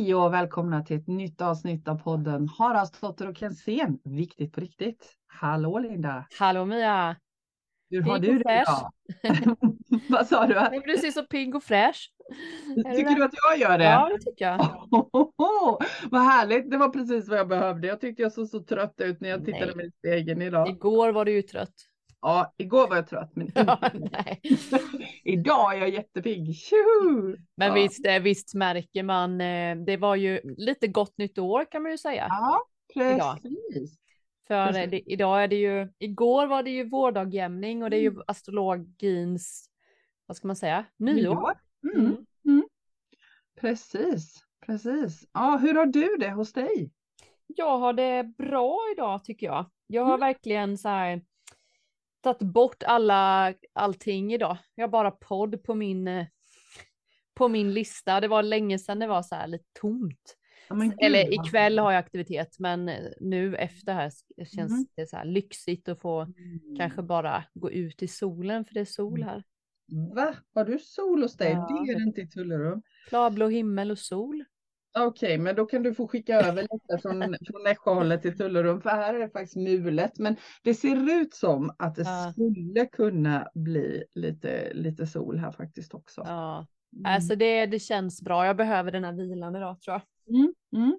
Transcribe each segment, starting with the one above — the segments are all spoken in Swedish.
Hej och välkomna till ett nytt avsnitt av podden Haraldsdotter och Kensén. Viktigt på riktigt. Hallå Linda! Hallå Mia! Hur har du det idag? Vad sa du? Nej, du ser så pigg och fräsch. Tycker du att jag gör det? Ja, det tycker jag. vad härligt, det var precis vad jag behövde. Jag tyckte jag såg så trött ut när jag tittade Nej. mig i spegeln idag. Igår var du ju trött. Ja, igår var jag trött men Ja, idag är jag jättepigg. Tjoho! Men Ja. visst, eh, visst märker man, eh, det var ju lite gott nytt år kan man ju säga. Ja, Idag. precis. För precis. eh, det, idag är det ju, igår var det ju vårdagjämning och det är ju astrologins, vad ska man säga, nyår. Mm. Mm. Mm. Precis, precis. Ja, hur har du det hos dig? Jag har det bra idag tycker jag. Jag har Mm. verkligen så här tagit bort alla, allting idag. Jag har bara podd på min, eh, på min lista. Det var länge sedan det var så här lite tomt. Gud, Eller ikväll har jag aktivitet, men eh, nu efter här känns Mm. det så här lyxigt att få Mm. kanske bara gå ut i solen, för det är sol här. Va? Har du sol hos dig? Ja, det är det- inte i Tullerum. Klarblå himmel och sol. Okej, men då kan du få skicka över lite från, från Nässjöhållet till Tullerum, för här är det faktiskt mulet. Men det ser ut som att det Ja. skulle kunna bli lite, lite sol här faktiskt också. Ja, Mm. alltså det, det känns bra. Jag behöver den här vilan idag tror jag. Mm, mm.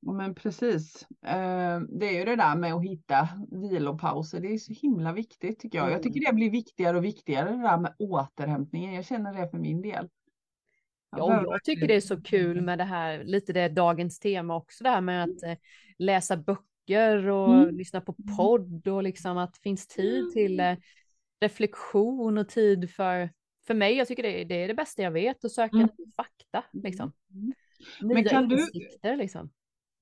Ja, men precis. Eh, det är ju det där med att hitta vilopauser. Det är så himla viktigt tycker jag. Jag tycker det blir viktigare och viktigare det där med återhämtningen. Jag känner det för min del. Ja, jag tycker det är så kul med det här, lite det dagens tema också, det här med att eh, läsa böcker och Mm. lyssna på podd och liksom att det finns tid till eh, reflektion och tid för, för mig, jag tycker det är, det är det bästa jag vet, att söka Mm. fakta liksom. Mm. Nya kan du- insikter liksom.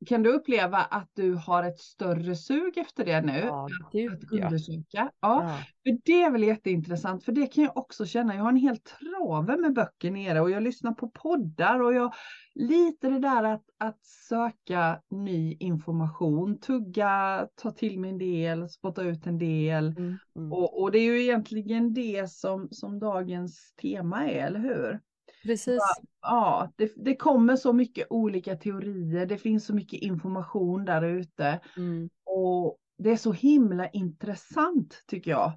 Kan du uppleva att du har ett större sug efter det nu? Ja, gud Att undersöka? Ja, ja. för det är väl jätteintressant, för det kan jag också känna. Jag har en hel trave med böcker nere och jag lyssnar på poddar och jag lite det där att, att söka ny information, tugga, ta till mig en del, spotta ut en del. Mm, mm. Och, och det är ju egentligen det som, som dagens tema är, eller hur? Precis. Ja, det, det kommer så mycket olika teorier, det finns så mycket information där ute. Mm. Och det är så himla intressant tycker jag.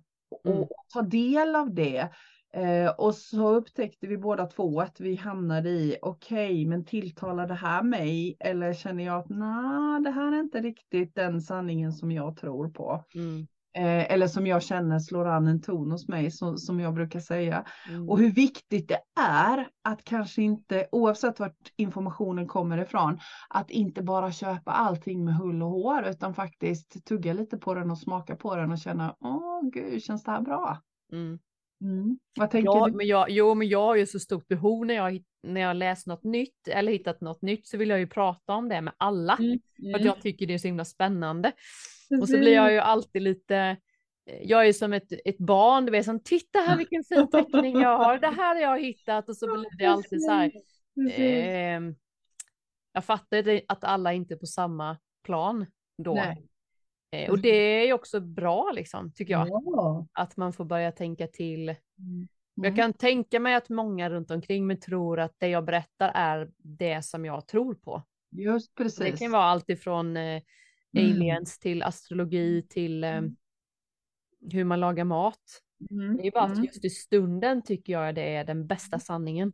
Mm. Och ta del av det. Eh, och så upptäckte vi båda två att vi hamnade i, okej, men tilltalar det här mig? Eller känner jag att nej, det här är inte riktigt den sanningen som jag tror på. Mm. Eh, eller som jag känner slår an en ton hos mig, så, som jag brukar säga. Mm. Och hur viktigt det är att kanske inte, oavsett vart informationen kommer ifrån, att inte bara köpa allting med hull och hår, utan faktiskt tugga lite på den och smaka på den och känna, åh gud, känns det här bra? Mm. Mm. Vad tänker Ja, du? men jag, jo, men jag har ju så stort behov när jag, när jag läst något nytt eller hittat något nytt så vill jag ju prata om det med alla. Mm. För att jag tycker det är så himla spännande. Och så blir jag ju alltid lite, eh, jag är som ett, ett barn, du vet som titta här vilken fin teckning jag har, det här har jag hittat och så blir det alltid så här. Precis. Eh, jag fattar att alla inte är på samma plan då. Nej. Eh, och det är ju också bra liksom, tycker jag. Ja. Att man får börja tänka till Mm. jag kan tänka mig att många runt omkring mig tror att det jag berättar är det som jag tror på. Just Det precis. kan vara allt ifrån eh, Mm. aliens till astrologi till eh, hur man lagar mat. Mm. Det är bara att Mm. just i stunden tycker jag det är den bästa sanningen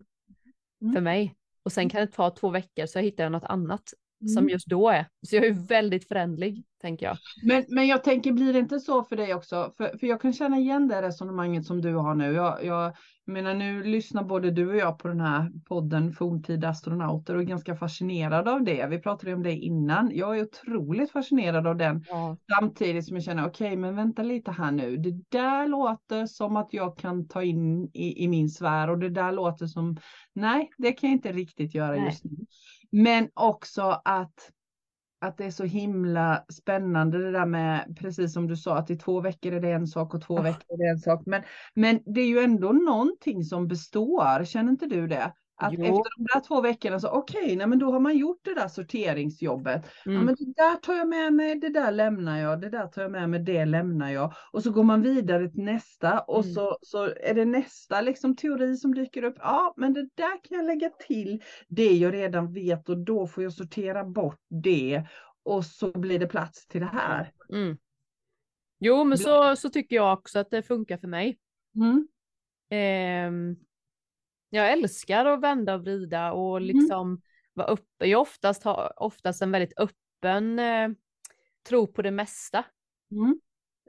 Mm. för mig. Och sen kan det ta två veckor så hittar jag något annat som Mm. just då är. Så jag är väldigt förändlig, tänker jag. Men, men jag tänker, blir det inte så för dig också? För, för jag kan känna igen det resonemanget som du har nu. Jag, jag menar, nu lyssnar både du och jag på den här podden Forntida astronauter och är ganska fascinerad av det. Vi pratade om det innan. Jag är otroligt fascinerad av den. Ja. Samtidigt som jag känner, okej, men vänta lite här nu. Det där låter som att jag kan ta in i, i min sfär och det där låter som, nej, det kan jag inte riktigt göra Nej. just nu. Men också att att det är så himla spännande det där med, precis som du sa, att i två veckor är det en sak och två Ja. veckor är det en sak. Men, men det är ju ändå någonting som består, känner inte du det? Att Jo. efter de där två veckorna så okej, nej men då har man gjort det där sorteringsjobbet. Ja Mm. men det där tar jag med mig, det där lämnar jag, det där tar jag med mig, det lämnar jag. Och så går man vidare till nästa och Mm. så, så är det nästa liksom teori som dyker upp. Ja men det där kan jag lägga till det jag redan vet och då får jag sortera bort det. Och så blir det plats till det här. Mm. Jo, men så, så tycker jag också att det funkar för mig. Mm. Jag älskar att vända och vrida och Mm. liksom vara uppe. Jag oftast har oftast en väldigt öppen eh, tro på det mesta. Mm.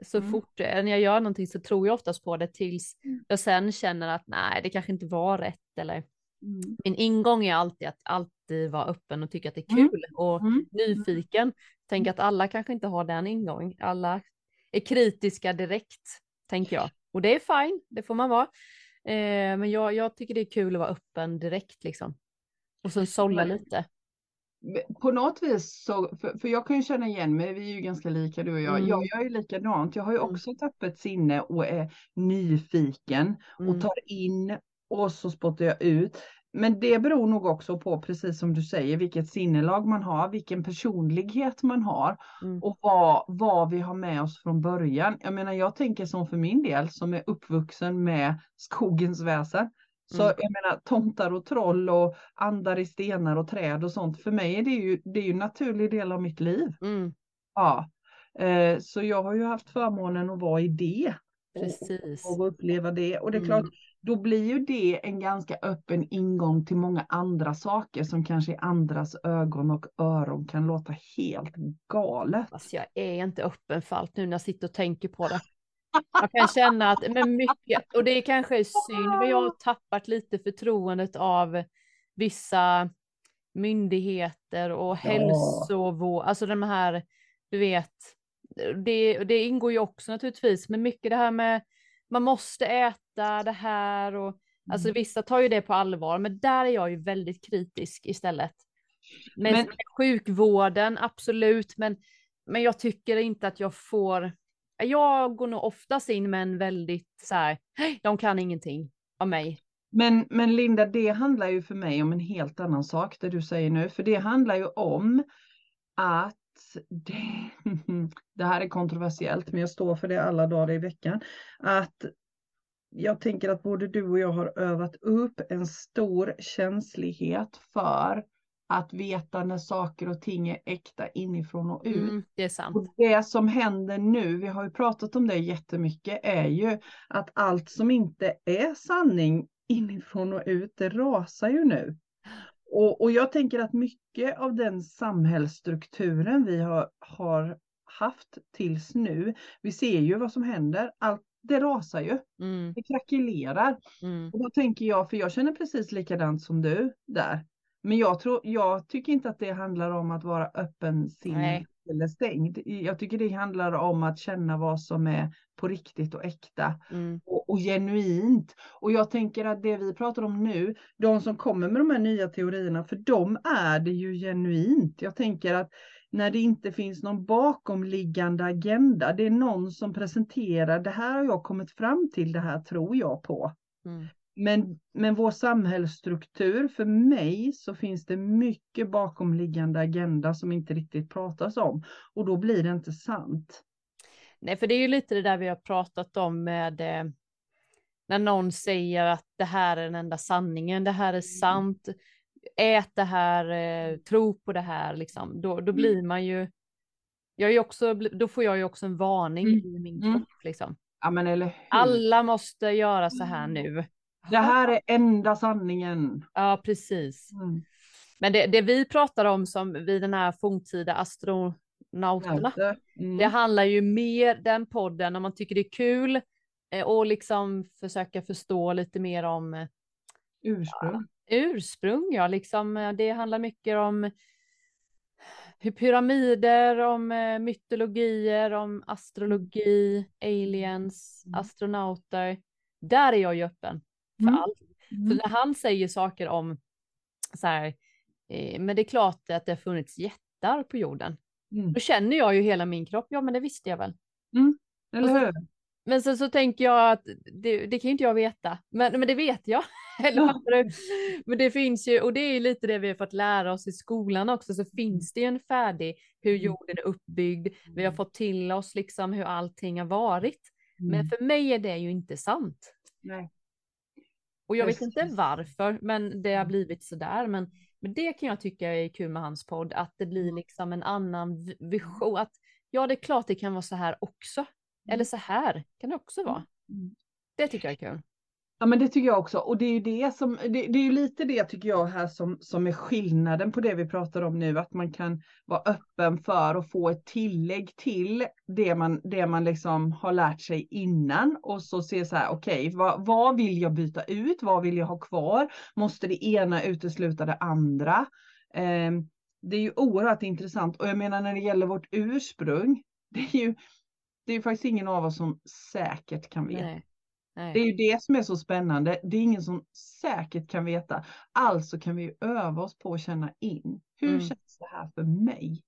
Så Mm. fort eh, när jag gör någonting så tror jag oftast på det tills Mm. jag sen känner att nej, det kanske inte var rätt eller Mm. min ingång är alltid att alltid vara öppen och tycka att det är Mm. kul och Mm. nyfiken. Tänk att alla kanske inte har den ingången. Alla är kritiska direkt, tänker jag. Och det är fine, det får man vara. Eh, men jag, jag tycker det är kul att vara öppen direkt liksom. Och sen sålla lite. På något vis så, för, för jag kan ju känna igen mig, vi är ju ganska lika du och jag. Mm. Jag gör ju likadant, jag har ju Mm. också ett öppet sinne och är nyfiken Mm. och tar in och så spottar jag ut. Men det beror nog också på, precis som du säger, vilket sinnelag man har, vilken personlighet man har Mm. och vad, vad vi har med oss från början. Jag menar, jag tänker som för min del som är uppvuxen med skogens väsen. Så Mm. jag menar tomtar och troll och andar i stenar och träd och sånt. För mig är det ju, det är ju en naturlig del av mitt liv. Mm. Ja. Eh, så jag har ju haft förmånen att vara i det. Och- Precis. Och uppleva det. Och det är Mm. klart, då blir ju det en ganska öppen ingång till många andra saker som kanske i andras ögon och öron kan låta helt galet. Alltså jag är inte öppen för allt nu när jag sitter och tänker på det. Jag kan känna att, men mycket, och det kanske är synd, men jag har tappat lite förtroendet av vissa myndigheter och Ja. hälsovård, alltså de här, du vet, det, det ingår ju också naturligtvis, men mycket det här med, man måste äta det här och, alltså Mm. vissa tar ju det på allvar, men där är jag ju väldigt kritisk istället. Men, Men- sjukvården, absolut, men, men jag tycker inte att jag får, jag går nog oftast in med en väldigt så här, "Hej, de kan ingenting av mig. Men, men Linda, det handlar ju för mig om en helt annan sak, det du säger nu. För det handlar ju om att det, det här är kontroversiellt, men jag står för det alla dagar i veckan. Att jag tänker att både du och jag har övat upp en stor känslighet för att veta när saker och ting är äkta inifrån och ut. Mm, det är sant. Och det som händer nu, vi har ju pratat om det jättemycket, är ju att allt som inte är sanning inifrån och ut, det rasar ju nu. Och, och jag tänker att mycket av den samhällsstrukturen vi har, har haft tills nu, vi ser ju vad som händer, allt det rasar ju, Mm, det krackelerar. mm, Och då tänker jag, för jag känner precis likadant som du där. Men jag, tror, jag tycker inte att det handlar om att vara öppensinnad Nej. eller stängd. Jag tycker det handlar om att känna vad som är på riktigt och äkta mm, och, och genuint. Och jag tänker att det vi pratar om nu, de som kommer med de här nya teorierna, för dem är det ju genuint. Jag tänker att när det inte finns någon bakomliggande agenda, det är någon som presenterar, det här har jag kommit fram till, det här tror jag på. mm. Men, men vår samhällsstruktur, för mig så finns det mycket bakomliggande agenda som inte riktigt pratas om. Och då blir det inte sant. Nej, för det är ju lite det där vi har pratat om med eh, när någon säger att det här är den enda sanningen, det här är sant, ät det här, eh, tro på det här, liksom. Då, då blir man ju, jag är också, då får jag ju också en varning Mm. i min Mm. kropp, liksom. Ja men eller? Alla måste göra så här nu. Det här är enda sanningen. Ja, precis. Mm. Men det, det vi pratar om som vid den här forntida astronauterna, Mm. Det handlar ju mer, den podden, om man tycker det är kul eh, och liksom försöka förstå lite mer om eh, Ursprung. ursprung, ja, liksom eh, det handlar mycket om pyramider, om mytologier, om astrologi, aliens, Mm. astronauter. Där är jag ju öppen för Mm. allt. För Mm. när han säger saker om så här, eh, men det är klart att det har funnits jättar på jorden. Mm. Då känner jag ju hela min kropp, ja men det visste jag väl. Eller hur? Men sen så tänker jag att det, det kan ju inte jag veta, men, men det vet jag. Eller du? Men det finns ju, och det är ju lite det vi har fått lära oss i skolan också, så finns det ju en färdig hur Mm. jorden är uppbyggd. Vi har fått till oss liksom hur allting har varit. Men Mm. för mig är det ju inte sant. Nej. Och jag vet inte varför, men det har Mm. blivit sådär. Men, men det kan jag tycka är kul med hans podd, att det blir liksom en annan vi- vision. Att ja, det är klart det kan vara så här också. Eller så här kan det också vara. Mm. Det tycker jag är kul. Ja men det tycker jag också och det är ju det som, det, det är ju lite det tycker jag här som, som är skillnaden på det vi pratar om nu, att man kan vara öppen för att få ett tillägg till det man, det man liksom har lärt sig innan och så se så här, okej, vad, vad vill jag byta ut? Vad vill jag ha kvar? Måste det ena utesluta det andra? Eh, det är ju oerhört intressant och jag menar när det gäller vårt ursprung, det är ju, det är ju faktiskt ingen av oss som säkert kan veta. Nej. Nej. Det är ju det som är så spännande. Det är ingen som säkert kan veta. Alltså kan vi öva oss på att känna in. Hur Mm. känns det här för mig?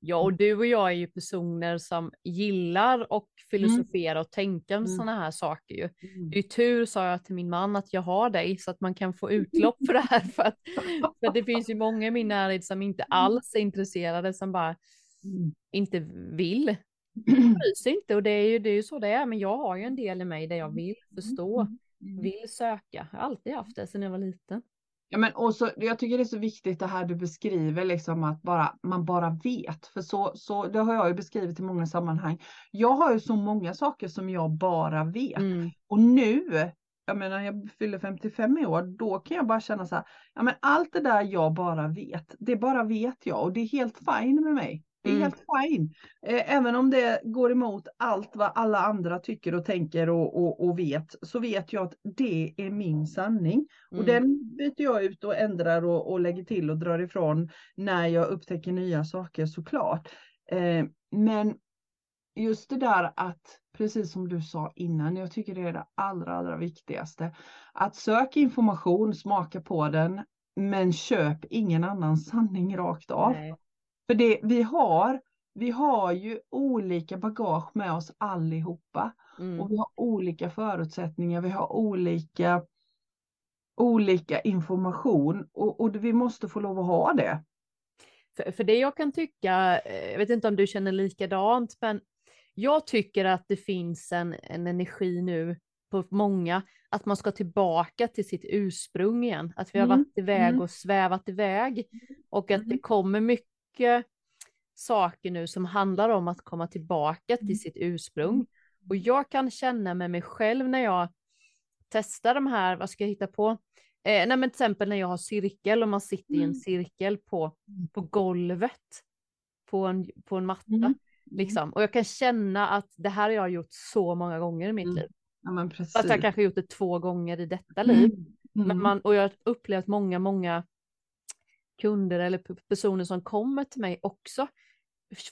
Ja, och du och jag är ju personer som gillar och filosofera och tänka om Mm. sådana här saker ju. Det är tur, sa jag till min man, att jag har dig så att man kan få utlopp för det här. För att, för att det finns ju många i min närhet som inte alls är intresserade, som bara Mm. inte vill. Bryr sig inte och det är, ju, det är ju så det är. Men jag har ju en del i mig där jag vill förstå, Mm. vill söka. Jag har alltid haft det sedan jag var liten. Ja, men och så, jag tycker det är så viktigt det här du beskriver, liksom att bara, man bara vet. För så, så, det har jag ju beskrivit i många sammanhang. Jag har ju så många saker som jag bara vet. Mm. Och nu, jag menar jag fyller 55 i år, då kan jag bara känna så här, ja men allt det där jag bara vet, det bara vet jag och det är helt fine med mig. Det är Mm. helt fine. Eh, även om det går emot allt vad alla andra tycker och tänker och, och, och vet, så vet jag att det är min sanning. Och Mm. den byter jag ut och ändrar och, och lägger till och drar ifrån när jag upptäcker nya saker såklart. Eh, men just det där att, precis som du sa innan, jag tycker det är det allra, allra viktigaste. Att söka information, smaka på den, men köp ingen annan sanning rakt av. Nej. För det vi har, vi har ju olika bagage med oss allihopa. Mm. Och vi har olika förutsättningar, vi har olika, olika information och, och vi måste få lov att ha det. För, för det jag kan tycka, eh, jag vet inte om du känner likadant, men jag tycker att det finns en, en energi nu på många, att man ska tillbaka till sitt ursprung igen. Att vi har Mm, varit iväg mm. och svävat iväg. Och att det Mm. kommer mycket saker nu som handlar om att komma tillbaka Mm. till sitt ursprung. Och jag kan känna med mig själv när jag testar de här, vad ska jag hitta på? Eh, nej men till exempel när jag har cirkel och man sitter i en Mm. cirkel på, på golvet på en, på en matta. Mm. Liksom. Och jag kan känna att det här har jag gjort så många gånger i mitt Mm. liv. Ja. Fast jag kanske gjort det två gånger i detta liv. Mm. Men man, och jag har upplevt många, många kunder eller personer som kommer till mig också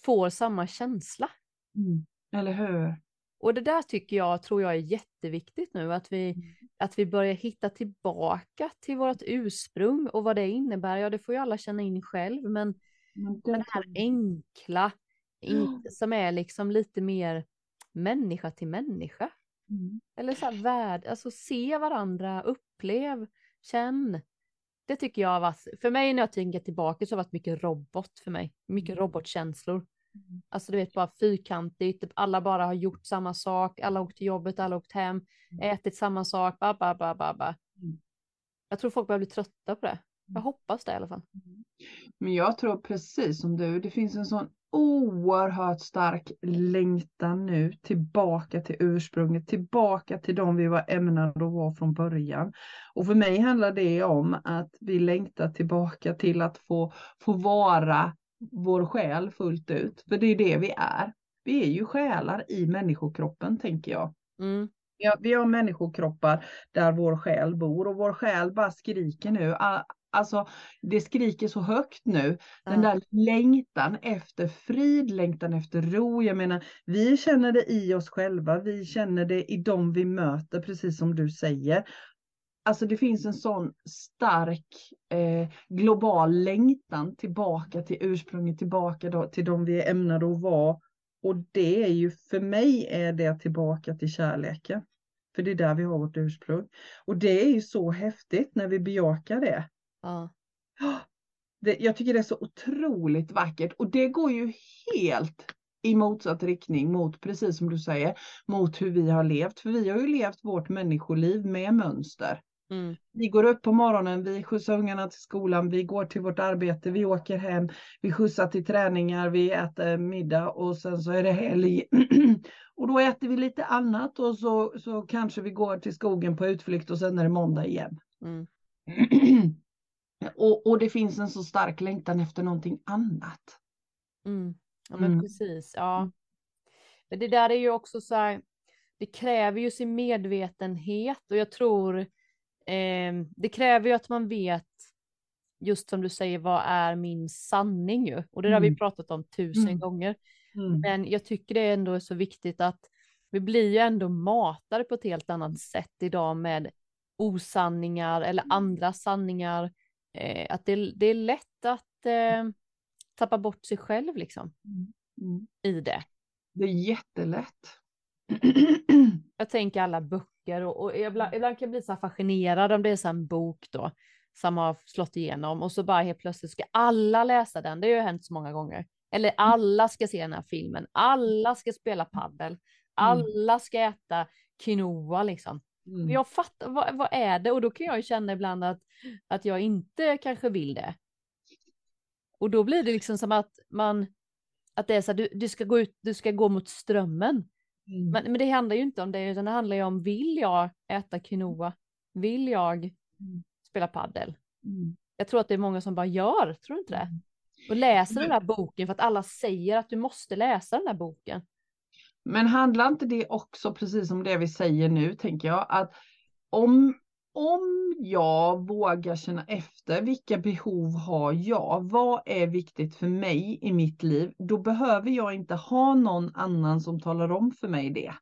får samma känsla. Mm. Eller hur? Och det där tycker jag, tror jag är jätteviktigt nu, att vi, Mm. att vi börjar hitta tillbaka till vårt ursprung och vad det innebär. Ja, det får ju alla känna in själv, men, Men men det det här enkla, in, som är liksom lite mer människa till människa. Mm. Eller så här värld, alltså se varandra, upplev, känn. Det tycker jag varit, för mig när jag tänker tillbaka så har det varit mycket robot för mig. Mycket robotkänslor. Mm. Alltså du vet bara fyrkantigt, typ alla bara har gjort samma sak, alla har åkt till jobbet, alla har åkt hem, ätit samma sak, ba, ba, ba, ba, ba. Mm. Jag tror folk börjar bli trötta på det. Jag hoppas det i alla fall. Men jag tror precis som du, det finns en sån oerhört stark längtan nu tillbaka till ursprunget, tillbaka till de vi var ämnade att vara från början. Och för mig handlar det om att vi längtar tillbaka till att få, få vara vår själ fullt ut. För det är det vi är. Vi är ju själar i människokroppen tänker jag. Mm. Ja, vi har människokroppar där vår själ bor och vår själ bara skriker nu. Alltså det skriker så högt nu. Den där längtan efter frid, längtan efter ro. Jag menar, vi känner det i oss själva. Vi känner det i dem vi möter, precis som du säger. Alltså det finns en sån stark eh, global längtan tillbaka till ursprunget, tillbaka då, till de vi är ämnade att vara. Och det är ju, för mig är det tillbaka till kärleken. För det är där vi har vårt ursprung. Och det är ju så häftigt när vi bejakar det. Ja. det jag tycker det är så otroligt vackert och det går ju helt i motsatt riktning mot, precis som du säger, mot hur vi har levt. För vi har ju levt vårt människoliv med mönster. Mm. Vi går upp på morgonen, vi skjutsar ungarna till skolan, vi går till vårt arbete, vi åker hem, vi skjutsar till träningar, vi äter middag och sen så är det helg. och då äter vi lite annat och så, så kanske vi går till skogen på utflykt och sen är det måndag igen. Mm. och, och det finns en så stark längtan efter någonting annat. Mm. Ja men Mm. precis, ja. Men det där är ju också så här, det kräver ju sin medvetenhet och jag tror eh, det kräver ju att man vet just som du säger, vad är min sanning ju? Och det har vi Mm. pratat om tusen Mm. gånger. Mm. Men jag tycker det ändå är så viktigt att vi blir ju ändå matade på ett helt annat sätt idag med osanningar eller andra sanningar. Eh, att det, det är lätt att eh, tappa bort sig själv liksom Mm. i det. Det är jättelätt. Jag tänker alla böcker och, och ibland, ibland kan jag bli så här fascinerad om det är så en bok då som har slått igenom och så bara helt plötsligt ska alla läsa den. Det har ju hänt så många gånger. Eller alla ska se den här filmen. Alla ska spela paddel. Alla ska äta quinoa liksom. Mm. Jag fattar, vad, vad är det? Och då kan jag ju känna ibland att, att jag inte kanske vill det. Och då blir det liksom som att man, att det är så här, du, du ska gå ut, du ska gå mot strömmen. Mm. Men, men det handlar ju inte om det, utan det handlar ju om, vill jag äta quinoa? Vill jag Mm. spela paddel? Mm. Jag tror att det är många som bara gör, tror du inte det? Och läser den här boken för att alla säger att du måste läsa den här boken. Men handlar inte det också precis som det vi säger nu, tänker jag, att om, om jag vågar känna efter vilka behov har jag, vad är viktigt för mig i mitt liv, då behöver jag inte ha någon annan som talar om för mig det.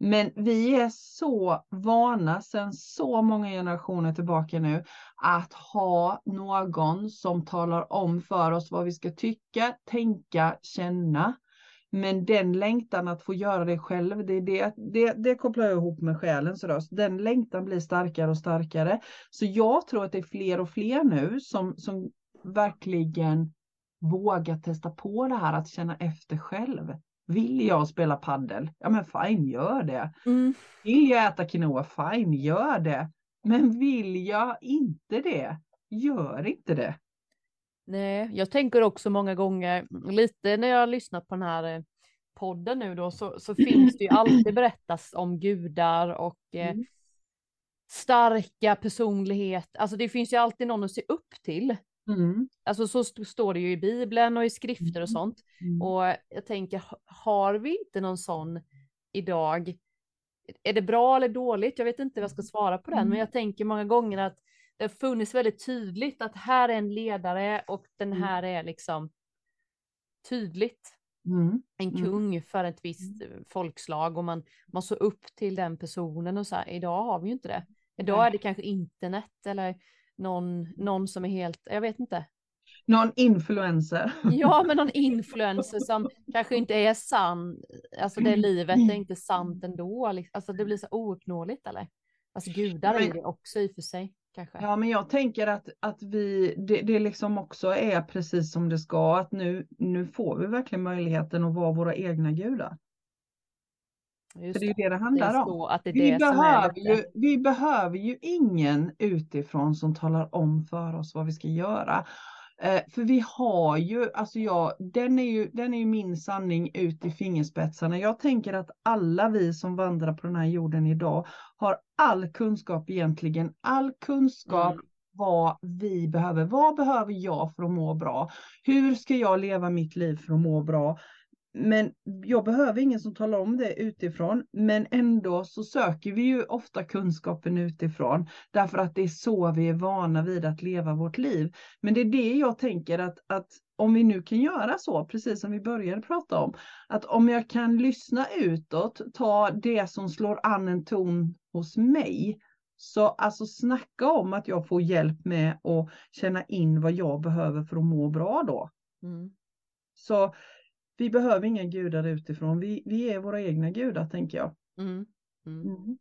Men vi är så vana sedan så många generationer tillbaka nu att ha någon som talar om för oss vad vi ska tycka, tänka, känna. Men den längtan att få göra det själv, det, det, det, det kopplar jag ihop med själens röst. Den längtan blir starkare och starkare. Så jag tror att det är fler och fler nu som, som verkligen vågar testa på det här att känna efter själv. Vill jag spela paddel? Ja men fine, gör det. Vill jag äta quinoa? Fine, gör det. Men vill jag inte det? Gör inte det. Nej, jag tänker också många gånger, lite när jag har lyssnat på den här eh, podden nu då, så, så finns det ju alltid berättas om gudar och eh, Mm. starka personlighet. Alltså det finns ju alltid någon att se upp till. Mm. Alltså så st- står det ju i Bibeln och i skrifter och Mm. sånt. Mm. Och jag tänker, ha- har vi inte någon sån idag? Är det bra eller dåligt? Jag vet inte vad jag ska svara på den, Mm. men jag tänker många gånger att det har funnits väldigt tydligt att här är en ledare och den Mm. här är liksom tydligt Mm. en Mm. kung för ett visst eh, folkslag och man, man såg upp till den personen och så här. Idag har vi ju inte det. Idag är det kanske internet eller någon, någon som är helt, jag vet inte. Någon influencer. Ja, men någon influencer som kanske inte är sann. Alltså det livet är inte sant ändå. liksom. Alltså det blir så ouppnåeligt eller? Alltså gudar är det också i och för sig kanske. Ja, men jag tänker att, att vi, det, det liksom också är precis som det ska, att nu, nu får vi verkligen möjligheten att vara våra egna gudar. Just För det är det. det handlar om. det behöver, lite... ju, vi behöver ju ingen utifrån som talar om för oss vad vi ska göra. Eh, för vi har ju, alltså jag, den är ju, den är ju min sanning ut i fingerspetsarna. Jag tänker att alla vi som vandrar på den här jorden idag har all kunskap egentligen, all kunskap Mm. vad vi behöver. Vad behöver jag för att må bra? Hur ska jag leva mitt liv för att må bra? Men jag behöver ingen som talar om det utifrån. Men ändå så söker vi ju ofta kunskapen utifrån. Därför att det är så vi är vana vid att leva vårt liv. Men det är det jag tänker att, att om vi nu kan göra så, precis som vi började prata om. Att om jag kan lyssna utåt, ta det som slår an en ton hos mig. Så alltså snacka om att jag får hjälp med att känna in vad jag behöver för att må bra då. Mm. Så vi behöver inga gudar utifrån. Vi, vi är våra egna gudar tänker jag. Mm. Mm. Mm.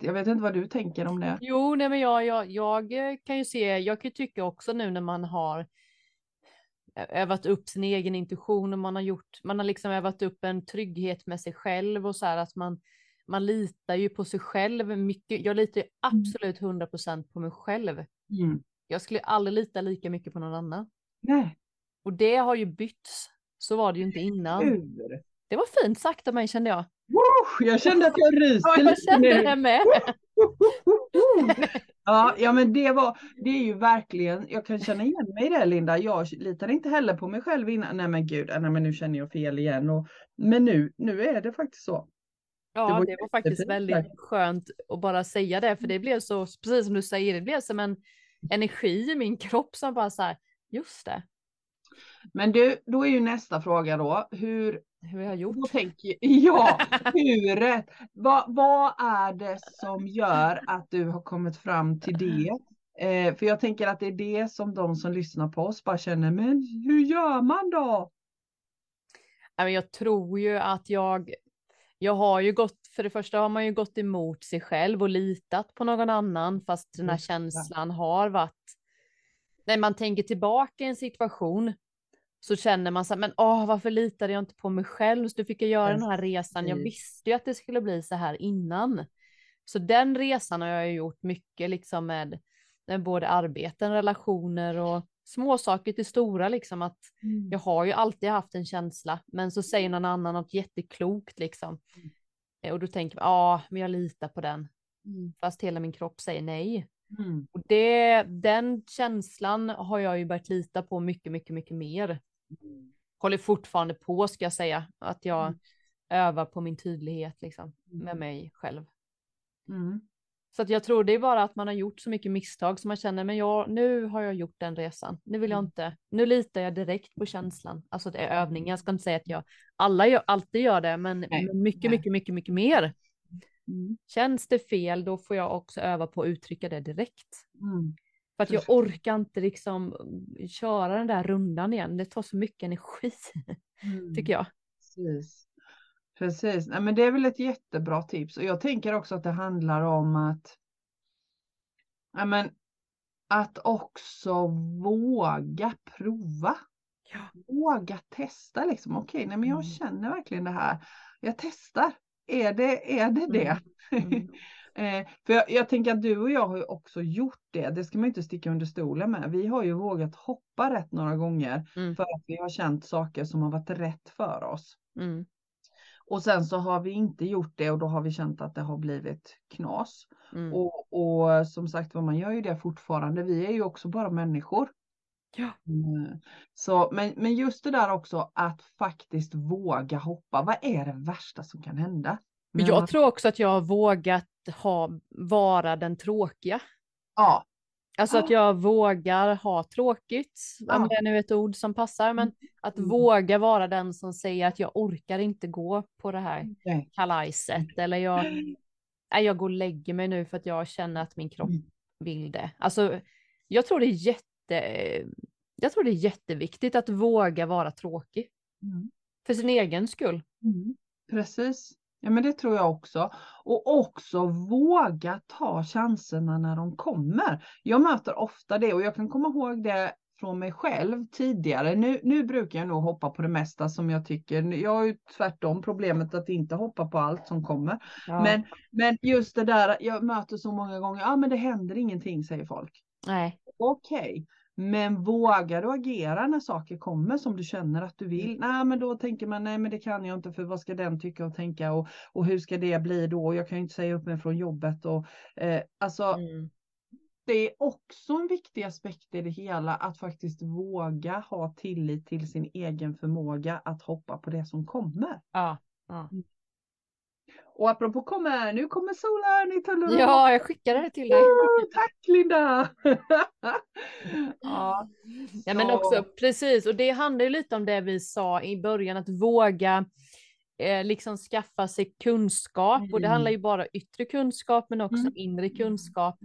Jag vet inte vad du tänker om det. Jo, nej men jag, jag, jag kan ju se, jag kan tycka också nu när man har övat upp sin egen intuition och man har gjort, man har liksom övat upp en trygghet med sig själv och så här att man, man litar ju på sig själv mycket. Jag litar ju absolut 100% på mig själv. Mm. Jag skulle aldrig lita lika mycket på någon annan. Nej, Och det har ju bytts. Så var det ju inte innan. hur? Det var fint sagt av mig kände jag. Jag kände att jag ryser Ja, jag kände det med. Ja, ja, men det var, det är ju verkligen, jag kan känna igen mig i det Linda. Jag litade inte heller på mig själv innan. Nej men gud, nej men nu känner jag fel igen. Och, men nu, nu är det faktiskt så. Ja, var det var faktiskt väldigt skönt att bara säga det, för det blev så, precis som du säger, det blev som en energi i min kropp som bara så här, just det, Men du, då är ju nästa fråga då, hur, hur jag har gjort. tänker, ja, hur, vad, vad är det som gör att du har kommit fram till det? Eh, för jag tänker att det är det som de som lyssnar på oss bara känner, men hur gör man då? Jag tror ju att jag, jag har ju gått, för det första har man ju gått emot sig själv och litat på någon annan, fast den här känslan har varit, när man tänker tillbaka i en situation så känner man så här, men åh, varför litade jag inte på mig själv? Så då fick jag göra den här resan. Jag visste ju att det skulle bli så här innan. Så den resan har jag gjort mycket liksom med, med både arbeten, relationer och små saker till stora liksom att jag har ju alltid haft en känsla, men så säger någon annan något jätteklokt liksom. Mm. Eh, Och då tänker jag, ja, men jag litar på den, Mm. fast hela min kropp säger nej. Mm. Och det, den känslan har jag ju börjat lita på mycket, mycket, mycket mer. Håller fortfarande på, ska jag säga, att jag Mm. övar på min tydlighet liksom, med Mm. mig själv. Mm. Så att jag tror det är bara att man har gjort så mycket misstag som man känner, men jag, nu har jag gjort den resan. Nu vill jag Mm. inte, nu litar jag direkt på känslan. Alltså det är övning, jag ska inte säga att jag alla gör, alltid gör det, men, Nej, mycket, mycket, mycket, mycket mer. Mm. Känns det fel, då får jag också öva på att uttrycka det direkt. Mm. För att jag orkar inte liksom köra den där rundan igen. Det tar så mycket energi, Mm. tycker jag. Precis. Precis. Nej, men det är väl ett jättebra tips. Och jag tänker också att det handlar om att, ja, men, att också våga prova. Ja. Våga testa liksom. Okej, nej, men jag Mm. känner verkligen det här. Jag testar. Är det är det? det? Mm. Eh, för jag, jag tänker att du och jag har ju också gjort det. Det ska man inte sticka under stolen med. Vi har ju vågat hoppa rätt några gånger Mm. för att vi har känt saker som har varit rätt för oss. Mm. Och sen så har vi inte gjort det och då har vi känt att det har blivit knas. Mm. Och, och som sagt vad man gör ju det fortfarande. Vi är ju också bara människor. Ja. Mm. Så, men, men just det där också att faktiskt våga hoppa. Vad är det värsta som kan hända? Men jag att- tror också att jag har vågat ha, vara den tråkiga. Ja, Alltså att Ja. jag vågar ha tråkigt, om Ja. det nu är ett ord som passar, men att Mm. våga vara den som säger att jag orkar inte gå på det här nej. kalajset eller jag, nej, jag går och lägger mig nu för att jag känner att min kropp Mm. vill det. Alltså, jag tror det är jätte, jag tror det är jätteviktigt att våga vara tråkig Mm. för sin egen skull. Mm. Precis. Ja men det tror jag också. Och också våga ta chanserna när de kommer. Jag möter ofta det och jag kan komma ihåg det från mig själv tidigare. Nu, nu brukar jag nog hoppa på det mesta som jag tycker. Jag har ju tvärtom problemet att inte hoppa på allt som kommer. Ja. Men, men just det där, jag möter så många gånger, ja men det händer ingenting säger folk. Nej, Okej, men vågar du agera när saker kommer som du känner att du vill? Nej, men då tänker man nej, men det kan jag inte för vad ska den tycka och tänka och, och hur ska det bli då? Jag kan ju inte säga upp mig från jobbet och eh, alltså mm. det är också en viktig aspekt i det hela att faktiskt våga ha tillit till sin egen förmåga att hoppa på det som kommer. ja. Ja. Och apropå kommer, nu kommer solen i Tullerum. ja, jag skickade det till dig. Oh, tack Linda! ja, Ja, men så- också precis, och det handlar ju lite om det vi sa i början, att våga eh, liksom skaffa sig kunskap. Och det Mm. handlar ju bara yttre kunskap, men också Mm. inre kunskap.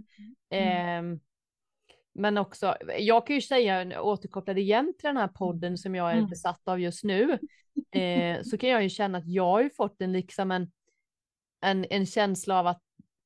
Mm. Eh, men också, jag kan ju säga, återkopplad igen till den här podden som jag är Mm. besatt av just nu, eh, så kan jag ju känna att jag har ju fått en liksom en en, en känsla av att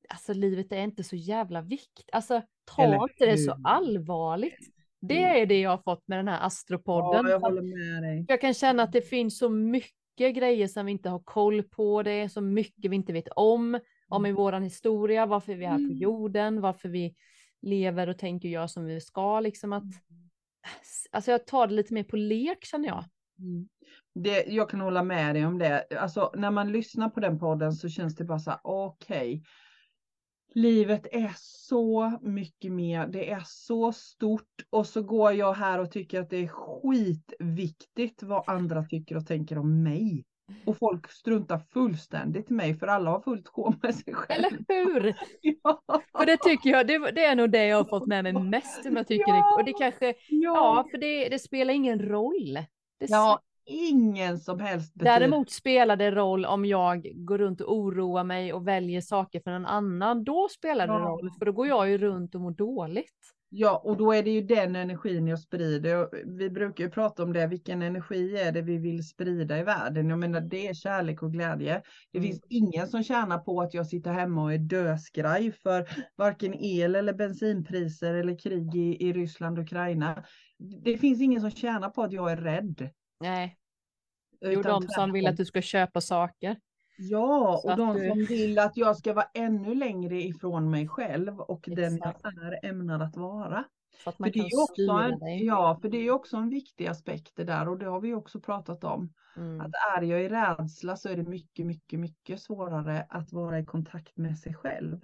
alltså, livet är inte så jävla viktigt. Alltså ta Eller inte det så allvarligt. Det Mm. är det jag har fått med den här astropodden. Ja, jag håller med dig. jag kan känna att det finns så mycket grejer som vi inte har koll på. Det är så mycket vi inte vet om, om i våran historia, varför vi är här på Mm. jorden, varför vi lever och tänker och gör som vi ska. Liksom att, Mm. alltså jag tar det lite mer på lek känner jag. Mm. Det, jag kan hålla med dig om det. Alltså när man lyssnar på den podden så känns det bara så här, okej. Livet är så mycket mer, det är så stort och så går jag här och tycker att det är skitviktigt vad andra tycker och tänker om mig. Och folk struntar fullständigt i mig för alla har fullt sjå med sig själv. Eller hur? Ja, För det tycker jag, det, det är nog det jag har fått med mig mest som jag tycker. Ja. Och det kanske, ja, ja, för det, det spelar ingen roll. Det, ja, ingen som helst betydelse. Däremot spelar det roll om jag går runt och oroar mig och väljer saker för någon annan. Då spelar det Ja. roll, för då går jag ju runt och mår dåligt. Ja, och då är det ju den energin jag sprider. Vi brukar ju prata om det, vilken energi är det vi vill sprida i världen? Jag menar, det är kärlek och glädje. Det Mm. finns ingen som tjänar på att jag sitter hemma och är döskraj för varken el eller bensinpriser eller krig i, i Ryssland och Ukraina. Det finns ingen som tjänar på att jag är rädd. Nej, jo, utan de som vill tvärtom. att du ska köpa saker. Ja, Så och de du- som vill att jag ska vara ännu längre ifrån mig själv och den Exakt. jag är ämnad att vara. Så att För man det kan är ju också en, dig. ja, för det är också en viktig aspekt det där och det har vi också pratat om. Mm. Att är jag i rädsla så är det mycket, mycket, mycket svårare att vara i kontakt med sig själv.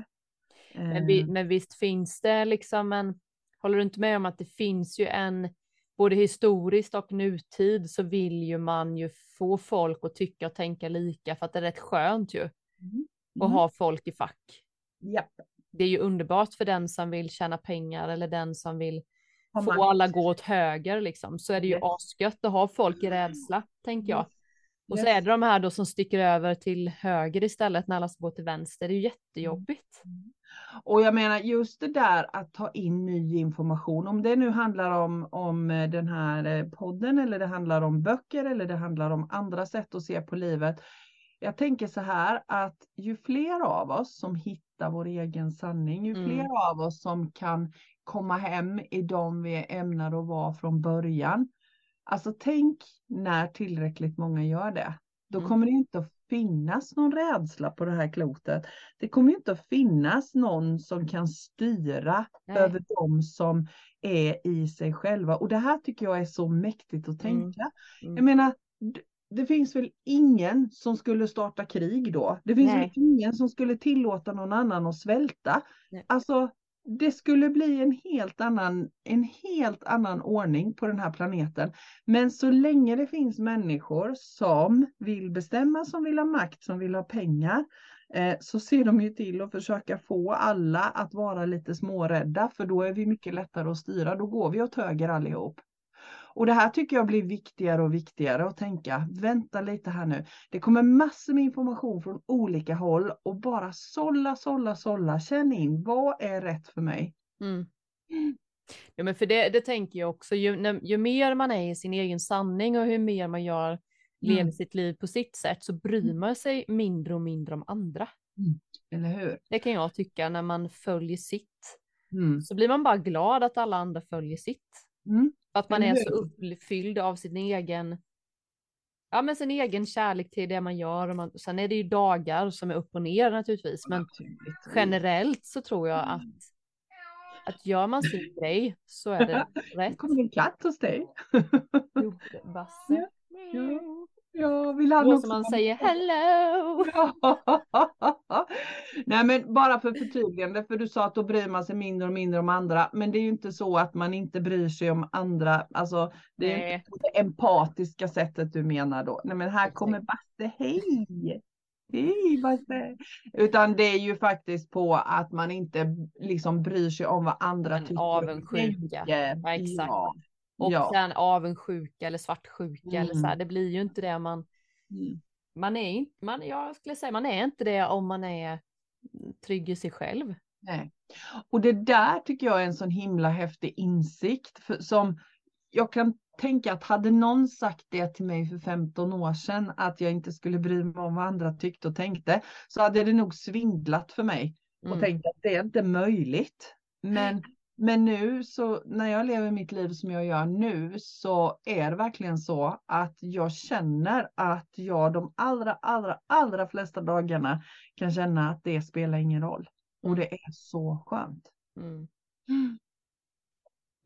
Men, vi, Eh, men visst finns det liksom en, håller du inte med om att det finns ju en, både historiskt och nutid så vill ju man ju få folk att tycka och tänka lika för att det är rätt skönt ju mm, att mm, ha folk i fack. japp, Det är ju underbart för den som vill tjäna pengar eller den som vill få alla gå åt höger liksom. Så är det ju asgött att ha folk i rädsla, tänker jag. Och så Yes. är det de här då som sticker över till höger istället när alla ska gå till vänster. Det är ju jättejobbigt. Och jag menar just det där att ta in ny information, om det nu handlar om, om eh, den här eh, podden eller det handlar om böcker eller det handlar om andra sätt att se på livet. Jag tänker så här att ju fler av oss som hittar vår egen sanning, ju Mm. fler av oss som kan komma hem i dem vi är ämnade att vara från början. Alltså tänk när tillräckligt många gör det. Då Mm. kommer det inte att finnas någon rädsla på det här klotet. Det kommer inte att finnas någon som kan styra Nej. över dem som är i sig själva. Och det här tycker jag är så mäktigt att Mm. tänka. Mm. Jag menar, det finns väl ingen som skulle starta krig då? Det finns Nej. väl ingen som skulle tillåta någon annan att svälta? Nej. Alltså, det skulle bli en helt annan, en helt annan ordning på den här planeten. Men så länge det finns människor som vill bestämma, som vill ha makt, som vill ha pengar, eh, så ser de ju till att försöka få alla att vara lite smårädda, för då är vi mycket lättare att styra. Då går vi åt höger allihop. Och det här tycker jag blir viktigare och viktigare att tänka, vänta lite här nu. Det kommer massor med information från olika håll och bara sålla, sålla, sålla, känn in, vad är rätt för mig? Mm. Ja, men för det, det tänker jag också, ju, när, ju mer man är i sin egen sanning och hur mer man gör, lever Mm. sitt liv på sitt sätt så bryr man sig mindre och mindre om andra. Eller hur? Det kan jag tycka när man följer sitt. Mm. Så blir man bara glad att alla andra följer sitt. Mm. Att man är så uppfylld av sin egen, ja men sin egen kärlek till det man gör. Och man, sen är det ju dagar som är upp och ner naturligtvis, men generellt så tror jag att, att gör man sin grej så är det Det rätt. kommer en katt hos dig. Gjorde Basse. Ja. Ja, vill han Då också som man vara säger hello. Ja. Nej men bara för förtydligande, för du sa att då bryr man sig mindre och mindre om andra. Men det är ju inte så att man inte bryr sig om andra. Alltså det är Nej. inte det empatiska sättet du menar då. Nej men här kommer Basse, hej! Hej Basse! Utan det är ju faktiskt på att man inte liksom bryr sig om vad andra En tycker. avundsjuka. Ja, exakt. Ja. Och ja. sen avundsjuka eller svartsjuka eller så här. Mm. Det blir ju inte det man, Mm. man är inte, man, jag skulle säga man är inte det om man är trygg i sig själv. Nej. Och det där tycker jag är en sån himla häftig insikt för, som jag kan tänka att hade någon sagt det till mig för 15 år sedan att jag inte skulle bry mig om vad andra tyckte och tänkte så hade det nog svindlat för mig och Mm. tänkt att det är inte möjligt. Men, men nu så när jag lever mitt liv som jag gör nu så är det verkligen så att jag känner att jag de allra, allra, allra flesta dagarna kan känna att det spelar ingen roll. Och Mm. det är så skönt. Mm.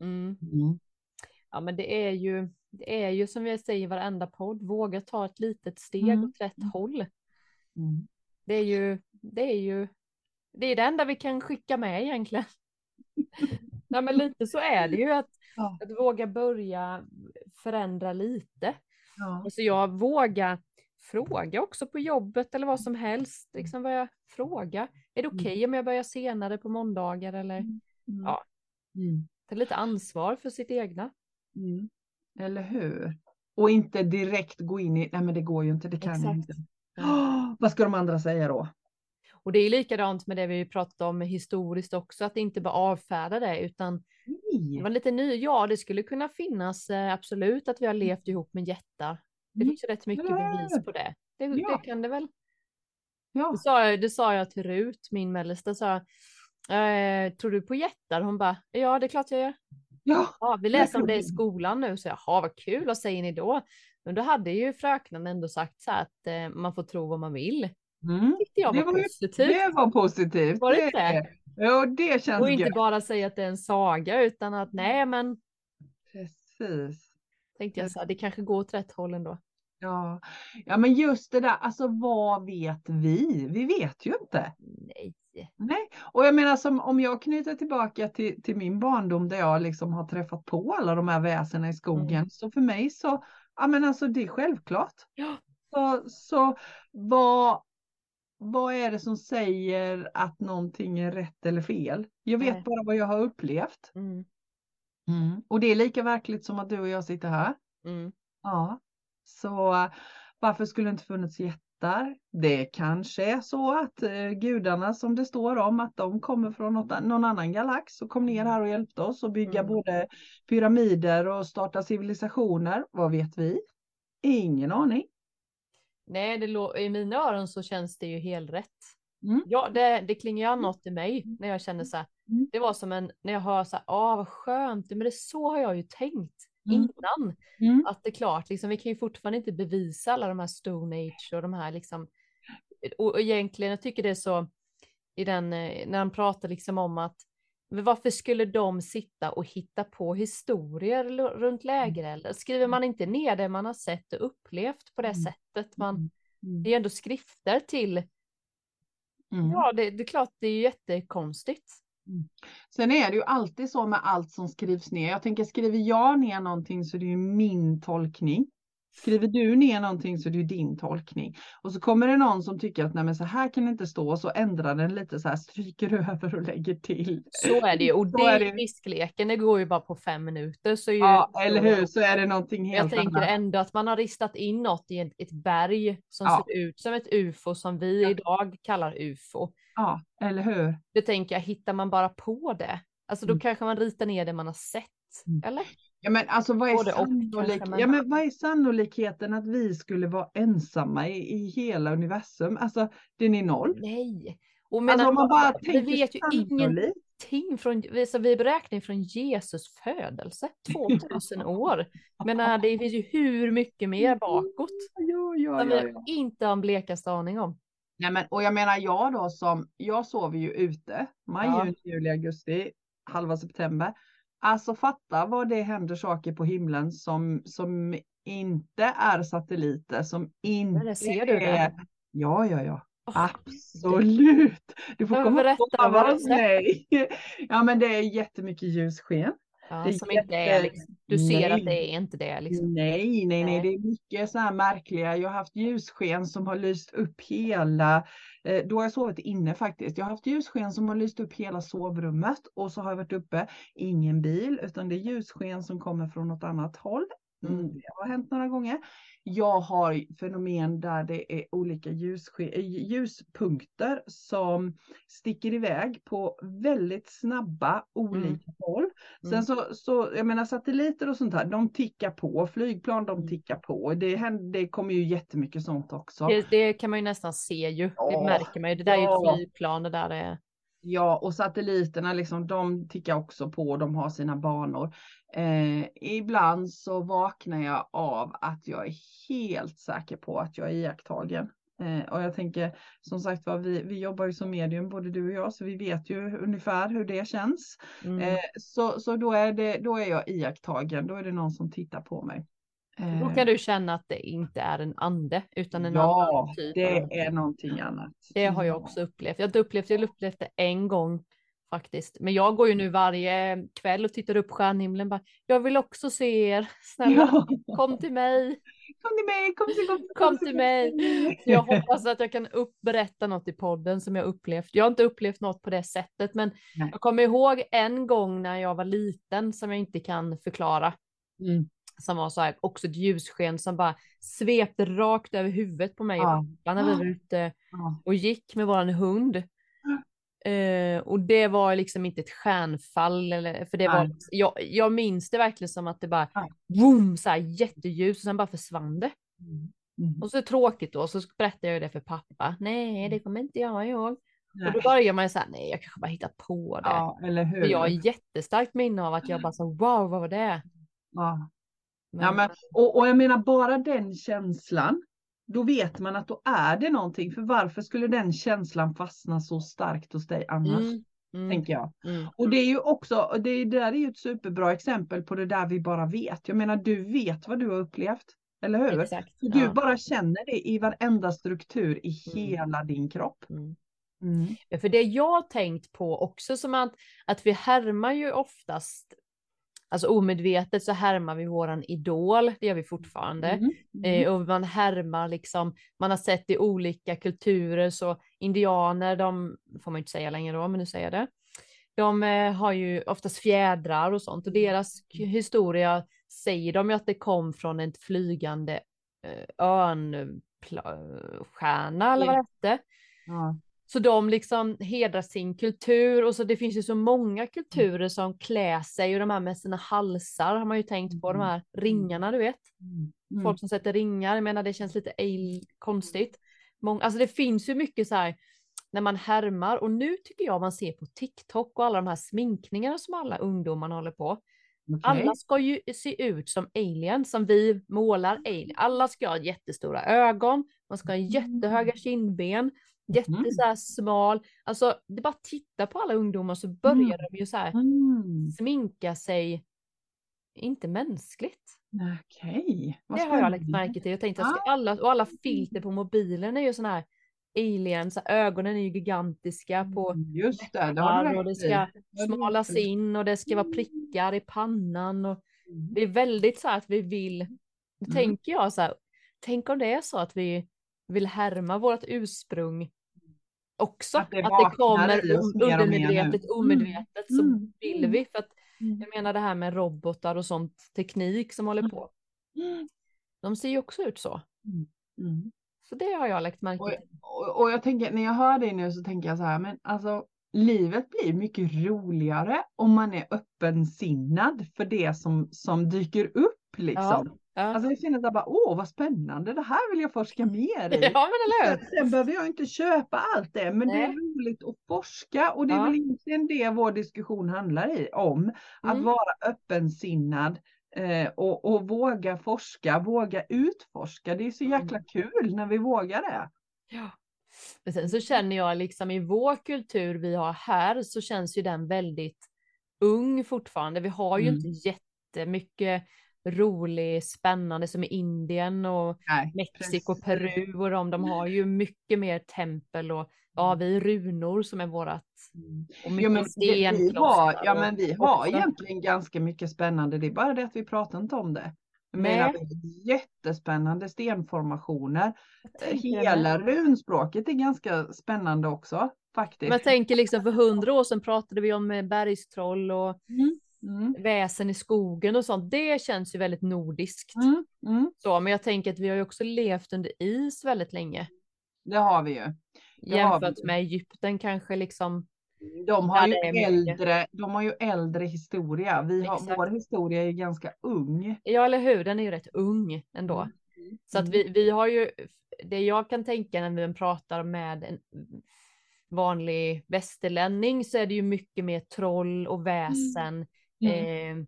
Mm. Mm. Ja men det är ju, det är ju som vi säger i varenda podd, våga ta ett litet steg Mm. åt rätt håll. Mm. Det är ju, det är ju, det är det enda vi kan skicka med egentligen. Nej men lite så är det ju att, Ja. att våga börja förändra lite. Ja. Alltså jag vågar fråga också på jobbet eller vad som helst. Liksom börja fråga. Är det okej om jag börjar senare på måndagar eller Mm. Ja. Mm. ta lite ansvar för sitt egna? Mm. Eller hur? Och inte direkt gå in i, nej men det går ju inte, det kan Exakt. inte. Åh, vad ska de andra säga då? Och det är likadant med det vi pratat om historiskt också, att inte bara avfärda det utan det Nej. var lite ny. Ja, det skulle kunna finnas eh, absolut att vi har levt ihop med jättar. Det Mm. finns ju rätt mycket bevis på det. Det, Ja. det kan det väl. Ja. Det sa, jag, det sa jag till Rut, min mellersta, sa eh, tror du på jättar? Hon bara, ja det är klart jag gör. Ja. Ja, vi läser om det i skolan nu, så jag, jaha vad kul, vad säger ni då? Men då hade ju fröknen ändå sagt så här att eh, man får tro vad man vill. Mm. tyckte jag Det var, var ju- positivt. Det var positivt. Var det inte? Jo, det känns Och inte gött. bara säga att det är en saga, utan att nej men Precis. tänkte jag så här, det kanske går åt rätt håll ändå. Ja. ja, men just det där, alltså vad vet vi? Vi vet ju inte. Nej. Nej, och jag menar som om jag knyter tillbaka till, till min barndom där jag liksom har träffat på alla de här väsena i skogen. Mm. Så för mig så, ja men alltså det är självklart. Ja. Så, så vad, vad är det som säger att någonting är rätt eller fel? Jag vet Nej. bara vad jag har upplevt. Mm. Och det är lika verkligt som att du och jag sitter här. Mm. Ja, så varför skulle det inte funnits jättar? Det kanske är så att eh, gudarna som det står om att de kommer från något, någon annan galax och kom ner här och hjälpte oss att bygga Mm. både pyramider och starta civilisationer. Vad vet vi? Ingen aning. Nej, det i mina öron så känns det ju helt rätt. Mm. Ja, det, det klingar an något i mig när jag känner så här. Mm. Det var som en, när jag hör så här, ah vad skönt, men det så har jag ju tänkt Mm. innan. Mm. Att det är klart, liksom, vi kan ju fortfarande inte bevisa alla de här Stone Age och de här liksom. Och, och egentligen, jag tycker det är så i den, eh, när han pratar liksom om att men varför skulle de sitta och hitta på historier runt lägerelden? Skriver man inte ner det man har sett och upplevt på det Mm. sättet? Man, Mm. det är ändå skrifter till, Mm. ja det, det är klart det är ju jättekonstigt. Sen är det ju alltid så med allt som skrivs ner. Jag tänker skriver jag ner någonting så är det ju min tolkning. Skriver du ner någonting så är det ju din tolkning. Och så kommer det någon som tycker att nej men så här kan det inte stå och så ändrar den lite så här, stryker över och lägger till. Så är det ju, och det är det. riskleken, det går ju bara på fem minuter. Så ju, Ja, eller hur, så är det någonting Men Jag helt tänker annat. ändå att man har ristat in något i ett, ett berg som Ja. ser ut som ett ufo som vi Ja. idag kallar ufo. Ja, eller hur. Det tänker jag, hittar man bara på det? Alltså då Mm. kanske man ritar ner det man har sett. Mm. Eller? Ja men alltså vad är, Både sannolik... ja, men vad är sannolikheten att vi skulle vara ensamma i, i hela universum? Alltså den är noll. Nej. Och Alltså menar, om man bara vi vet ju sannolikt. ingenting från, alltså, vi beräknar från Jesus födelse, 2000 år. Men det finns ju hur mycket mer bakåt Ja, ja, som ja, vi ja. inte har en blekaste aning om. Nej, men, och jag menar jag då som, jag sover ju ute, maj, Ja. juni, juli, augusti, halva september. Alltså fatta vad det händer saker på himlen som, som inte är satelliter, som inte det ser du det. är... Ja, ja, ja. Åh, Absolut! Du får komma och sova hos mig. Ja men det är jättemycket ljussken. Ja, som inte är liksom, du ser att Nej. det är inte det liksom. Nej, nej, nej, Nej. det är mycket så här märkliga. Jag har haft ljussken som har lyst upp hela, eh, då har jag sovit inne faktiskt. Jag har haft ljussken som har lyst upp hela sovrummet och så har jag varit uppe, ingen bil, utan det är ljussken som kommer från något annat håll. Mm. Mm. Det har hänt några gånger. Jag har fenomen där det är olika ljusske- eh, ljuspunkter som sticker iväg på väldigt snabba olika håll. Sen Mm. så, så, jag menar satelliter och sånt här, de tickar på. Flygplan, de Mm. tickar på. Det, händer, det kommer ju jättemycket sånt också. Det, det kan man ju nästan se ju. Det Ja, märker man ju. Det där är ju ja. ett flygplan, det där är... Ja, och satelliterna liksom, de tickar också på, de har sina banor. Eh, ibland så vaknar jag av att jag är helt säker på att jag är iakttagen. Eh, och jag tänker, som sagt var, vi, vi jobbar ju som medium, både du och jag, så vi vet ju ungefär hur det känns. Mm. Eh, så så då, är det, då är jag iakttagen, då är det någon som tittar på mig. Då Eh, kan du känna att det inte är en ande utan en ja, annan typ. det av- är någonting annat. Det har jag Ja. också upplevt. Jag har upplevt, jag upplevt det en gång faktiskt. Men jag går ju nu varje kväll och tittar upp stjärnhimlen. Bara, jag vill också se er. Snälla, Ja. kom till mig. Kom till mig, kom till, kom, Kom till mig. Så jag hoppas att jag kan uppberätta något i podden som jag upplevt. Jag har inte upplevt något på det sättet, men Nej. jag kommer ihåg en gång när jag var liten som jag inte kan förklara. Mm. Som var så här, också ett ljussken som bara svepte rakt över huvudet på mig Ja. när vi var ute och gick med våran hund. Eh, och det var liksom inte ett stjärnfall eller, för det var, Nej. jag, jag minns det verkligen som att det bara, boom, så här jätteljus och sen bara försvann det. Mm. Och så tråkigt då, så berättade jag det för pappa. Nej, det kommer inte jag ihåg. Och då Nej. börjar man ju säga, nej, jag kanske bara hittat på det. Ja, eller hur? För jag har jättestarkt minne av att jag bara så, wow, vad var det? ja. Men, Ja, men, och, och jag menar bara den känslan, då vet man att då är det någonting. För varför skulle den känslan fastna så starkt hos dig annars? mm, mm, Tänker jag. mm, Och det är ju också, det, det där är ju ett superbra exempel på det där vi bara vet. Jag menar, du vet vad du har upplevt. Eller hur? exakt. För Du ja. bara känner det i varenda struktur i Mm. hela din kropp. Mm. Mm. Ja, För det jag tänkt på också som att, att vi härmar ju oftast, alltså omedvetet så härmar vi våran idol, det gör vi fortfarande. Mm. Mm. Eh, och man härmar liksom, man har sett i olika kulturer så indianer, de får man inte säga längre då, men nu säger jag det. De eh, har ju oftast fjädrar och sånt och deras k- historia säger de ju att det kom från en flygande eh, örnstjärna eller vad det hette. Ja. Så de liksom hedrar sin kultur och så det finns ju så många kulturer som klär sig och de här med sina halsar har man ju tänkt på, de här ringarna du vet. Mm. Mm. Folk som sätter ringar, jag menar det känns lite ej- konstigt. Mång, alltså det finns ju mycket så här när man härmar och nu tycker jag man ser på TikTok och alla de här sminkningarna som alla ungdomar håller på. Okej. Alla ska ju se ut som aliens som vi målar alien. Alla ska ha jättestora ögon, man ska ha jättehöga kindben, jätte Mhm. så här smal. Alltså det bara titta på alla ungdomar så börjar de ju så här Mm. sminka sig inte mänskligt. Okej. vad Det har jag lagt märke till. Jag tänkte att alla, och alla filter på mobilen är ju sådana här aliens, så ögonen är ju gigantiska på Mm, Just det, det har du och det ska smalas in och det ska vara prickar i pannan och Mm. det är väldigt så här att vi vill, då Mm. tänker jag så här, tänk om det är så att vi vill härma vårt ursprung också, Att att det det, vaknar kommer och undermedvetet, omedvetet så Mm. vill vi, för att Mm. jag menar det här med robotar och sånt teknik som håller Mm. på, de ser ju också ut så. Mm. Så det har jag lagt märke Och, till. och, och jag tänker, när jag hör dig nu så tänker jag så här, men alltså livet blir mycket roligare om man är öppensinnad för det som, som dyker upp liksom. Ja. Alltså jag känner så här bara, åh vad spännande, det här vill jag forska mer i. Ja, men eller? Sen, behöver jag inte köpa allt det, men det är Nej. roligt att forska och det är Ja. väl egentligen det vår diskussion handlar i, om. Att Mm. vara öppensinnad eh, och, och våga forska, våga utforska. Det är så Mm. jäkla kul när vi vågar det. Ja. Men sen så känner jag liksom i vår kultur vi har här så känns ju den väldigt ung fortfarande. Vi har ju Mm. inte jättemycket rolig, spännande som i Indien och Nej, Mexiko, precis. Peru och de, de har ju mycket mer tempel och ja, vi runor som är vårat Mm. och Ja mycket men, vi, vi har, ja men vi har också- egentligen ganska mycket spännande, det är bara det att vi pratar inte om det. Menar, jättespännande stenformationer. Det Hela runspråket är ganska spännande också faktiskt. Men jag tänker liksom för hundra år sedan pratade vi om eh, bergstroll och Mm. Mm. väsen i skogen och sånt, det känns ju väldigt nordiskt. Mm. Mm. Så, men jag tänker att vi har ju också levt under is väldigt länge. Det har vi ju. Det Jämfört vi. med Egypten kanske liksom. De har, ju äldre, de har ju äldre historia. Vi har, Exakt. vår historia är ju ganska ung. Ja, eller hur? Den är ju rätt ung ändå. Så att Mm. vi, vi har ju, det jag kan tänka när vi pratar med en vanlig västerlänning så är det ju mycket mer troll och väsen. Mm. Eh,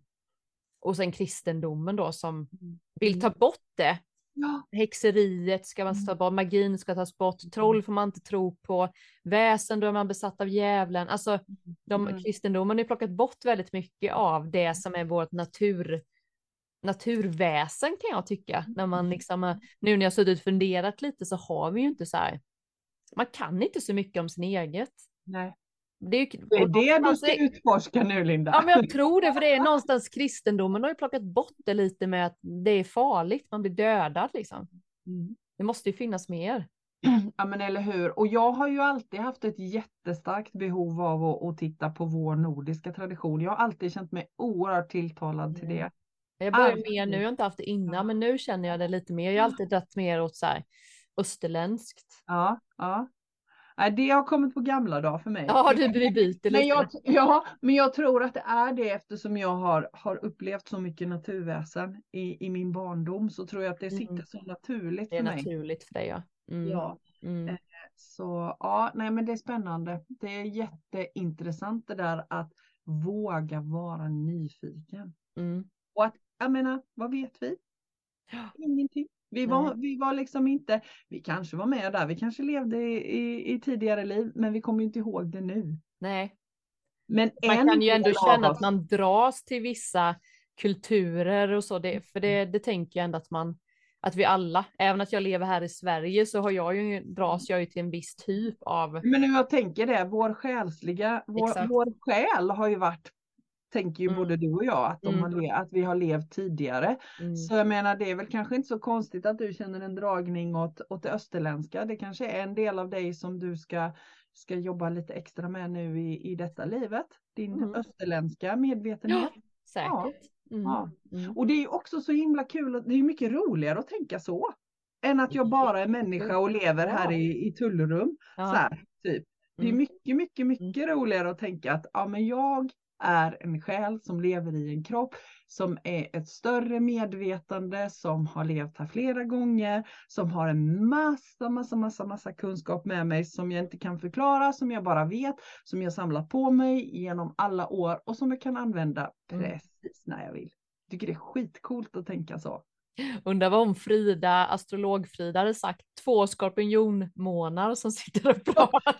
och sen kristendomen då som Mm. vill ta bort det. Ja. Häxeriet ska man Mm. ta bort, magin ska tas bort, troll får man inte tro på, väsen då är man besatt av djävulen. Alltså de, Mm. kristendomen har plockat bort väldigt mycket av det som är vårt natur, naturväsen kan jag tycka. När man liksom, nu när jag suttit och funderat lite så har vi ju inte så här, man kan inte så mycket om sin eget. Nej. Det är, ju, Det är det du ska utforska nu Linda. Ja men jag tror det, för det är någonstans kristendomen har ju plockat bort det lite med att det är farligt, man blir dödad liksom. Mm. Det måste ju finnas mer. Ja men eller hur. Och jag har ju alltid haft ett jättestarkt behov av att, att titta på vår nordiska tradition. Jag har alltid känt mig oerhört tilltalad till Mm. det. Jag börjar Alltid. mer nu, jag har inte haft det innan, men nu känner jag det lite mer. Jag har alltid dragit mer åt så här österländskt. Ja, ja. Det har kommit på gamla dagar för mig. Ja, du, byter Men lite. jag, ja, men jag tror att det är det eftersom jag har, har upplevt så mycket naturväsen i, i min barndom så tror jag att det Mm. sitter så naturligt Det är för mig. naturligt för dig ja. Mm. Ja, Mm. så ja, nej men det är spännande. Det är jätteintressant det där att våga vara nyfiken. Mm. Och att, jag menar, vad vet vi? Ingenting. Vi var, vi var liksom inte, vi kanske var med där, vi kanske levde i, i, i tidigare liv, men vi kommer ju inte ihåg det nu. Nej, Men man kan ju ändå känna att man dras till vissa kulturer och så. Det, för det, det tänker jag ändå att man, att vi alla, även att jag lever här i Sverige så har jag ju, dras jag ju till en viss typ av, Men nu jag tänker det, vår själsliga, vår, Exakt. vår själ har ju varit, tänker ju Mm. både du och jag, att, de Mm. har att vi har levt tidigare. mm, Så jag menar det är väl kanske inte så konstigt att du känner en dragning åt, åt det österländska. Det kanske är en del av dig som du ska, ska jobba lite extra med nu i, i detta livet. Din Mm. österländska medvetenhet. säkert. Mm. Ja. Mm. Och det är ju också så himla kul, det är mycket roligare att tänka så. Än att jag bara är människa och lever här i, i tullrum. Så Ja. här, typ. Det är mycket, mycket, mycket roligare att tänka att ja, men jag är en själ som lever i en kropp som är ett större medvetande, som har levt här flera gånger, som har en massa, massa, massa, massa kunskap med mig som jag inte kan förklara, som jag bara vet, som jag samlar på mig genom alla år och som jag kan använda Mm. precis när jag vill. Jag tycker det är skitcoolt att tänka så. Undrar vad om Frida, astrolog-Frida hade sagt två skorpionmånar som sitter och pratar.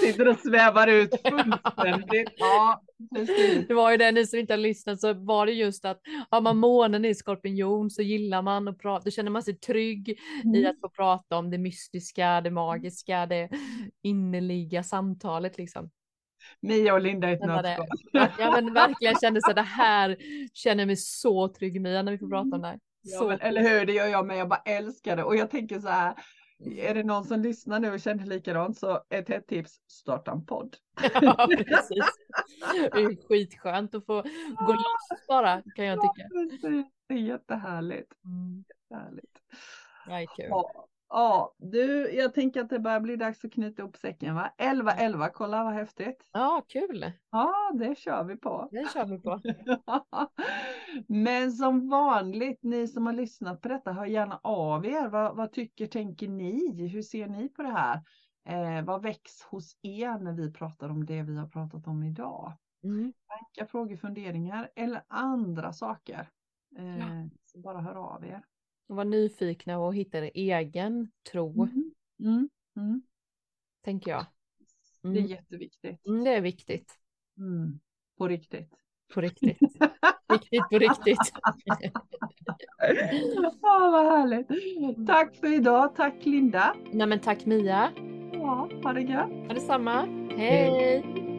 Sitter och svävar ut fullständigt. Ja, precis. Det var ju det, ni som inte har lyssnat så var det just att har man månen i skorpion så gillar man att prata, då känner man sig trygg i Mm. att få prata om det mystiska, det magiska, det innerliga samtalet liksom. Mia och Linda i ett nötskal. Ja men verkligen kände så det här känner mig så trygg i Mia när vi får prata om det här. Ja, men, eller hur, det gör jag med. Jag bara älskar det. Och jag tänker så här, är det någon som lyssnar nu och känner likadant så ett hett tips, starta en podd. Ja, precis. Det är skitskönt att få gå loss bara kan jag tycka. precis. Det är jättehärligt. Mm. Härligt. Det är kul. Ja, ja, du, jag tänker att det börjar bli dags att knyta ihop säcken va? 11-11, kolla vad häftigt. Ja, kul. Ja, det kör vi på. Det kör vi på. Men som vanligt, ni som har lyssnat på detta, hör gärna av er. Vad, vad tycker, tänker ni? Hur ser ni på det här? Eh, vad väcks hos er när vi pratar om det vi har pratat om idag? Mm. Tankar, frågor, funderingar eller andra saker? Eh, Ja. så bara hör av er. Och var nyfikna och hitta er egen tro, Mm. Mm. Mm. tänker jag. Det är Mm. jätteviktigt. Mm, det är viktigt. Mm. På riktigt. På riktigt. Viktigt på riktigt. Ja, vad härligt. Tack för idag. Tack Linda. Nej men tack Mia. Ja, ha det gött. Ha detsamma. Hej.